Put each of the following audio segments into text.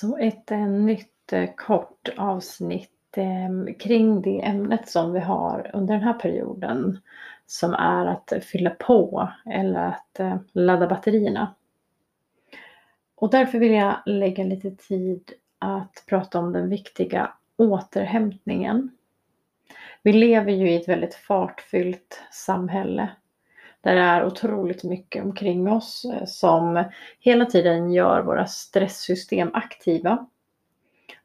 Så ett eh, nytt eh, kort avsnitt eh, kring det ämnet som vi har under den här perioden som är att fylla på eller att ladda batterierna. Och därför vill jag lägga lite tid att prata om den viktiga återhämtningen. Vi lever ju i ett väldigt fartfyllt samhälle där det är otroligt mycket omkring oss eh, som hela tiden gör våra stresssystem aktiva.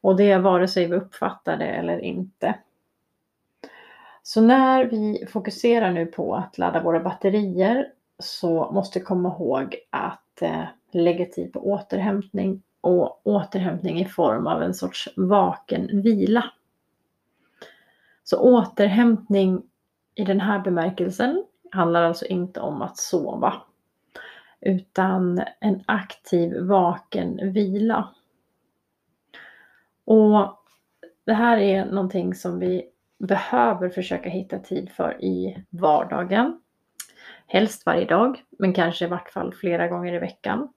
Och det är vare sig vi uppfattar det eller inte. Så när vi fokuserar nu på att ladda våra batterier så måste vi komma ihåg att eh, lägga tid på återhämtning och återhämtning i form av en sorts vaken vila. Så återhämtning i den här bemärkelsen handlar alltså inte om att sova utan en aktiv vaken vila. Och det här är någonting som vi behöver försöka hitta tid för i vardagen. Helst varje dag, men kanske i vart fall flera gånger i veckan.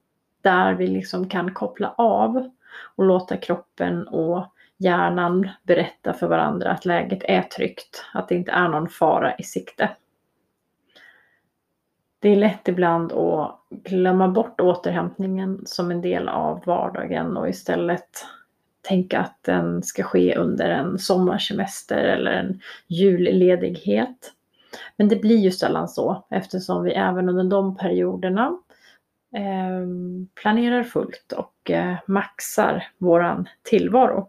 Där vi liksom kan koppla av och låta kroppen och hjärnan berätta för varandra att läget är tryggt, att det inte är någon fara i sikte det är lätt ibland att glömma bort återhämtningen som en del av vardagen och istället tänka att den ska ske under en sommarsemester eller en julledighet. Men det blir ju sällan så eftersom vi även under de perioderna eh, planerar fullt och eh, maxar våran tillvaro.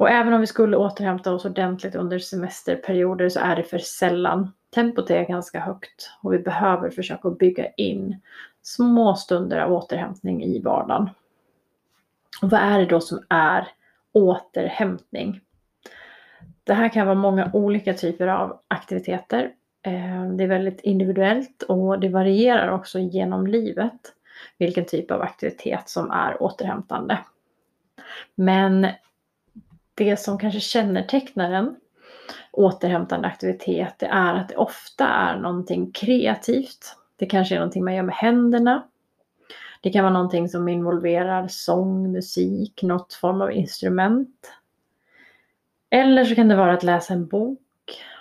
Och även om vi skulle återhämta oss ordentligt under semesterperioder så är det för sällan Tempot är ganska högt och vi behöver försöka bygga in små stunder av återhämtning i vardagen. Och vad är det då som är återhämtning? Det här kan vara många olika typer av aktiviteter. Eh, det är väldigt individuellt och det varierar också genom livet vilken typ av aktivitet som är återhämtande. Men det som kanske kännetecknar en återhämtande aktivitet, det är att det ofta är någonting kreativt. Det kanske är någonting man gör med händerna. Det kan vara någonting som involverar sång, musik, något form av instrument. Eller så kan det vara att läsa en bok,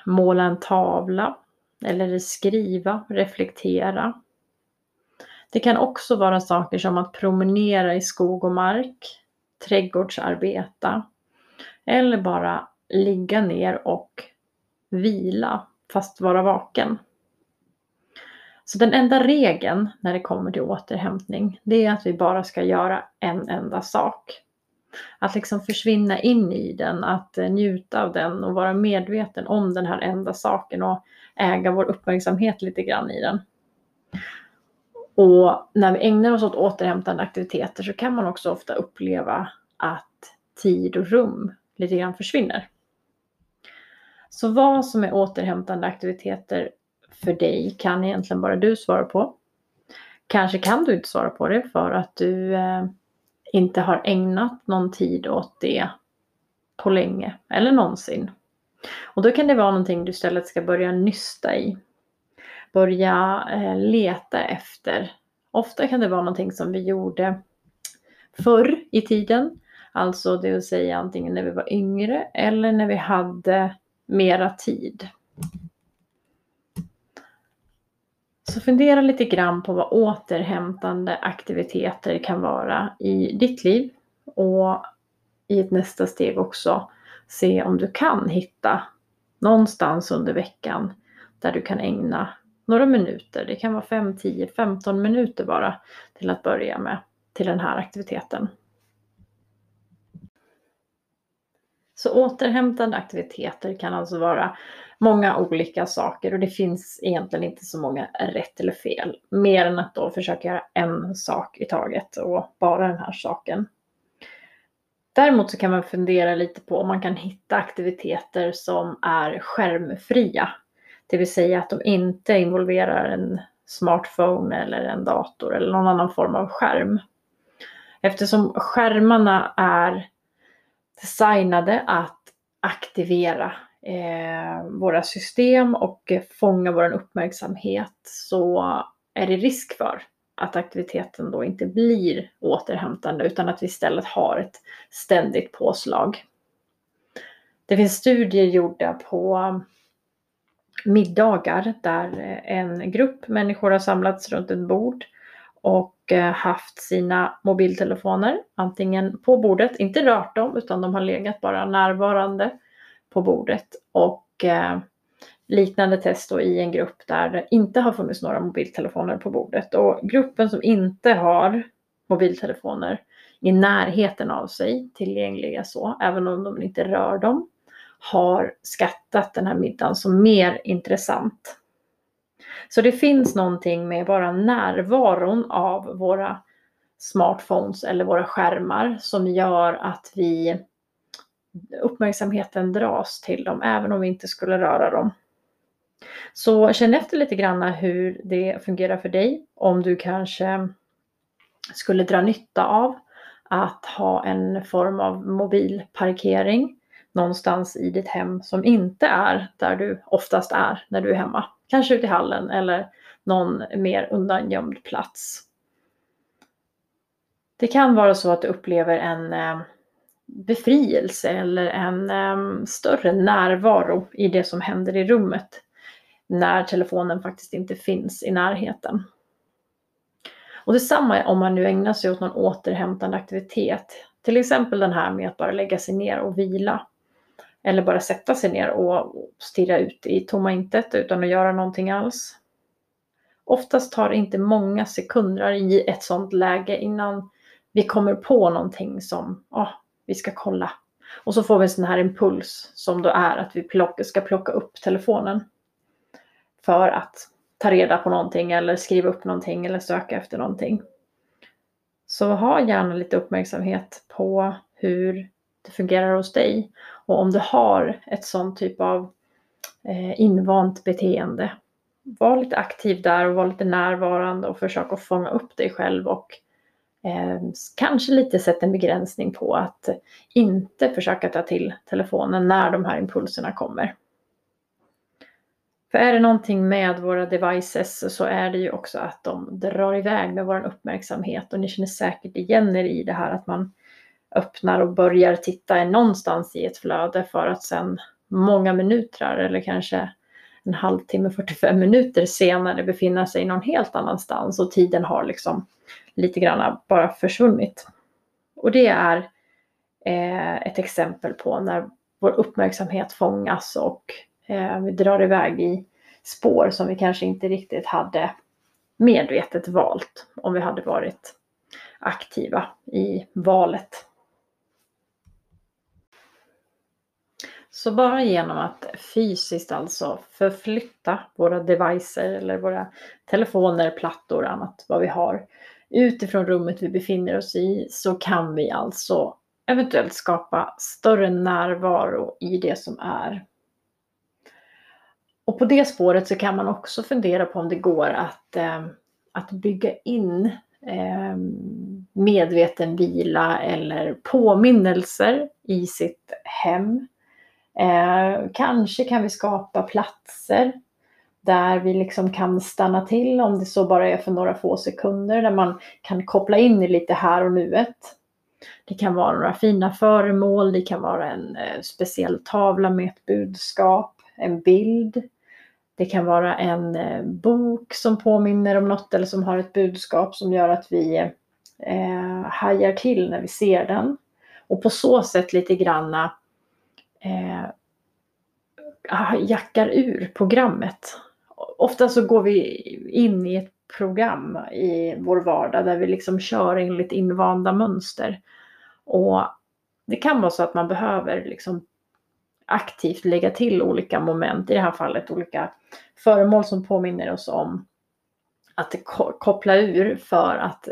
måla en tavla eller skriva, reflektera. Det kan också vara saker som att promenera i skog och mark, trädgårdsarbeta eller bara ligga ner och vila fast vara vaken. Så den enda regeln när det kommer till återhämtning, det är att vi bara ska göra en enda sak. Att liksom försvinna in i den, att eh, njuta av den och vara medveten om den här enda saken och äga vår uppmärksamhet lite grann i den. Och när vi ägnar oss åt återhämtande aktiviteter så kan man också ofta uppleva att tid och rum lite grann försvinner. Så vad som är återhämtande aktiviteter för dig kan egentligen bara du svara på. Kanske kan du inte svara på det för att du eh, inte har ägnat någon tid åt det på länge eller någonsin. Och då kan det vara någonting du istället ska börja nysta i. Börja eh, leta efter. Ofta kan det vara någonting som vi gjorde förr i tiden. Alltså det vill säga antingen när vi var yngre eller när vi hade mera tid. Så fundera lite grann på vad återhämtande aktiviteter kan vara i ditt liv och i ett nästa steg också se om du kan hitta någonstans under veckan där du kan ägna några minuter. Det kan vara 5, 10, 15 minuter bara till att börja med till den här aktiviteten. Så återhämtande aktiviteter kan alltså vara många olika saker och det finns egentligen inte så många rätt eller fel. Mer än att då försöka göra en sak i taget och bara den här saken. Däremot så kan man fundera lite på om man kan hitta aktiviteter som är skärmfria. Det vill säga att de inte involverar en smartphone eller en dator eller någon annan form av skärm. Eftersom skärmarna är designade att aktivera eh, våra system och fånga vår uppmärksamhet så är det risk för att aktiviteten då inte blir återhämtande utan att vi istället har ett ständigt påslag. Det finns studier gjorda på middagar där en grupp människor har samlats runt ett bord och Eh, haft sina mobiltelefoner antingen på bordet, inte rört dem utan de har legat bara närvarande på bordet och eh, liknande test då i en grupp där det inte har funnits några mobiltelefoner på bordet och gruppen som inte har mobiltelefoner i närheten av sig tillgängliga så, även om de inte rör dem, har skattat den här middagen som mer intressant. Så det finns någonting med bara närvaron av våra smartphones eller våra skärmar som gör att vi uppmärksamheten dras till dem även om vi inte skulle röra dem. Så känn efter lite grann hur det fungerar för dig. Om du kanske skulle dra nytta av att ha en form av mobilparkering någonstans i ditt hem som inte är där du oftast är när du är hemma. Kanske ute i hallen eller någon mer undangömd plats. Det kan vara så att du upplever en eh, befrielse eller en eh, större närvaro i det som händer i rummet när telefonen faktiskt inte finns i närheten. Och detsamma om man nu ägnar sig åt någon återhämtande aktivitet. Till exempel den här med att bara lägga sig ner och vila. Eller bara sätta sig ner och stirra ut i tomma intet utan att göra någonting alls. Oftast tar det inte många sekunder i ett sådant läge innan vi kommer på någonting som oh, vi ska kolla. Och så får vi en sån här impuls som då är att vi ska plocka upp telefonen. För att ta reda på någonting eller skriva upp någonting eller söka efter någonting. Så ha gärna lite uppmärksamhet på hur det fungerar hos dig. Och om du har ett sånt typ av eh, invant beteende, var lite aktiv där och var lite närvarande och försök att fånga upp dig själv och eh, kanske lite sätta en begränsning på att inte försöka ta till telefonen när de här impulserna kommer. För är det någonting med våra devices så är det ju också att de drar iväg med vår uppmärksamhet och ni känner säkert igen er i det här att man öppnar och börjar titta någonstans i ett flöde för att sen många minuter eller kanske en halvtimme, 45 minuter senare befinna sig någon helt annanstans och tiden har liksom lite grann bara försvunnit. Och det är eh, ett exempel på när vår uppmärksamhet fångas och eh, vi drar iväg i spår som vi kanske inte riktigt hade medvetet valt om vi hade varit aktiva i valet. Så bara genom att fysiskt alltså förflytta våra devices eller våra telefoner, plattor och annat vad vi har utifrån rummet vi befinner oss i så kan vi alltså eventuellt skapa större närvaro i det som är. Och på det spåret så kan man också fundera på om det går att, eh, att bygga in eh, medveten vila eller påminnelser i sitt hem Eh, kanske kan vi skapa platser där vi liksom kan stanna till om det så bara är för några få sekunder där man kan koppla in i lite här och nuet. Det kan vara några fina föremål, det kan vara en eh, speciell tavla med ett budskap, en bild. Det kan vara en eh, bok som påminner om något eller som har ett budskap som gör att vi eh, hajar till när vi ser den. Och på så sätt lite granna eh, ah, jackar ur programmet. Ofta så går vi in i ett program i vår vardag där vi liksom kör enligt invanda mönster. Och det kan vara så att man behöver liksom aktivt lägga till olika moment, i det här fallet olika föremål som påminner oss om att koppla ur för att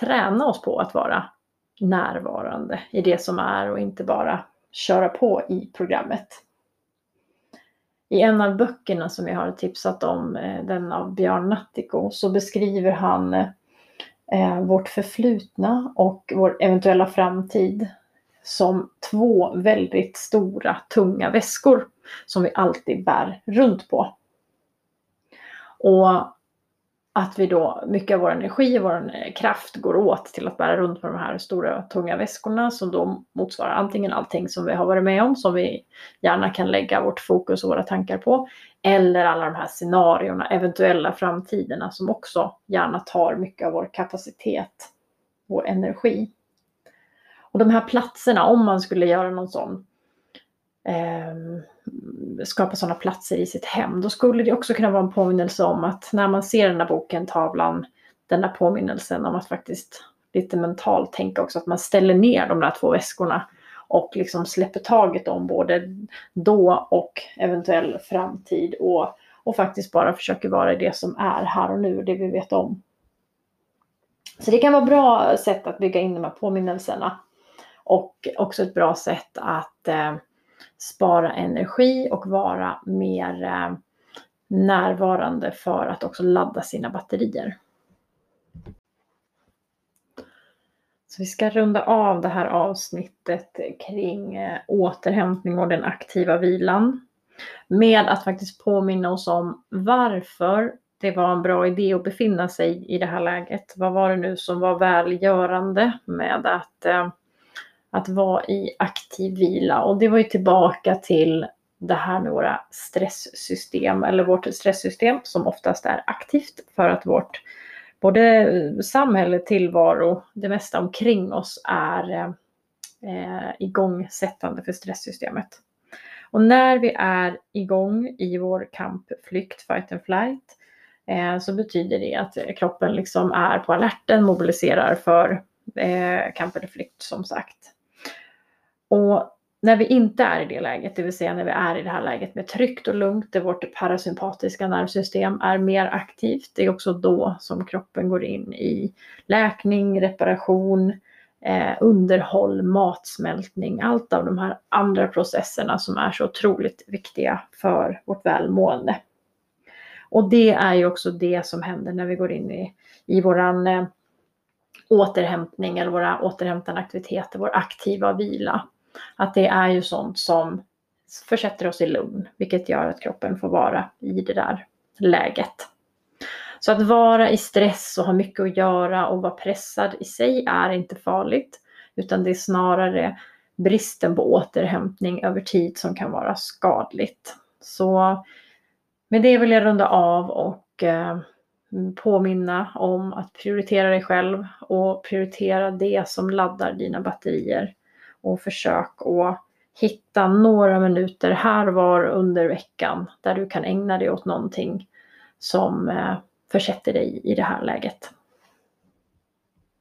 träna oss på att vara närvarande i det som är och inte bara köra på i programmet. I en av böckerna som jag har tipsat om, eh, den av Björn Nattiko, så beskriver han eh, vårt förflutna och vår eventuella framtid som två väldigt stora, tunga väskor som vi alltid bär runt på. Och att vi då, mycket av vår energi och vår eh, kraft går åt till att bära runt på de här stora tunga väskorna som då motsvarar antingen allting som vi har varit med om, som vi gärna kan lägga vårt fokus och våra tankar på, eller alla de här scenarierna, eventuella framtiderna som också gärna tar mycket av vår kapacitet, och energi. Och de här platserna, om man skulle göra någon sån Ehm, skapa sådana platser i sitt hem, då skulle det också kunna vara en påminnelse om att när man ser den här boken, tavlan, den där påminnelsen om att faktiskt lite mentalt tänka också att man ställer ner de där två väskorna och liksom släpper taget om både då och eventuell framtid och, och faktiskt bara försöker vara i det som är här och nu, det vi vet om. Så det kan vara bra sätt att bygga in de här påminnelserna och också ett bra sätt att eh, spara energi och vara mer eh, närvarande för att också ladda sina batterier. Så vi ska runda av det här avsnittet kring eh, återhämtning och den aktiva vilan med att faktiskt påminna oss om varför det var en bra idé att befinna sig i det här läget. Vad var det nu som var välgörande med att eh, att vara i aktiv vila. Och det var ju tillbaka till det här med våra stresssystem, eller vårt stresssystem som oftast är aktivt för att vårt både samhälle, tillvaro, det mesta omkring oss är eh, eh igångsättande för stresssystemet. Och när vi är igång i vår kamp, flykt, fight and flight eh, så betyder det att kroppen liksom är på alerten, mobiliserar för eh, kamp eller flykt som sagt. Och när vi inte är i det läget, det vill säga när vi är i det här läget med tryggt och lugnt, där vårt parasympatiska nervsystem är mer aktivt, det är också då som kroppen går in i läkning, reparation, eh, underhåll, matsmältning, allt av de här andra processerna som är så otroligt viktiga för vårt välmående. Och det är ju också det som händer när vi går in i, i våran eh, återhämtning eller våra återhämtande aktiviteter, vår aktiva vila. Att det är ju sånt som försätter oss i lugn, vilket gör att kroppen får vara i det där läget. Så att vara i stress och ha mycket att göra och vara pressad i sig är inte farligt, utan det är snarare bristen på återhämtning över tid som kan vara skadligt. Så med det vill jag runda av och eh, påminna om att prioritera dig själv och prioritera det som laddar dina batterier och försök att hitta några minuter här var under veckan där du kan ägna dig åt någonting som eh, försätter dig i det här läget.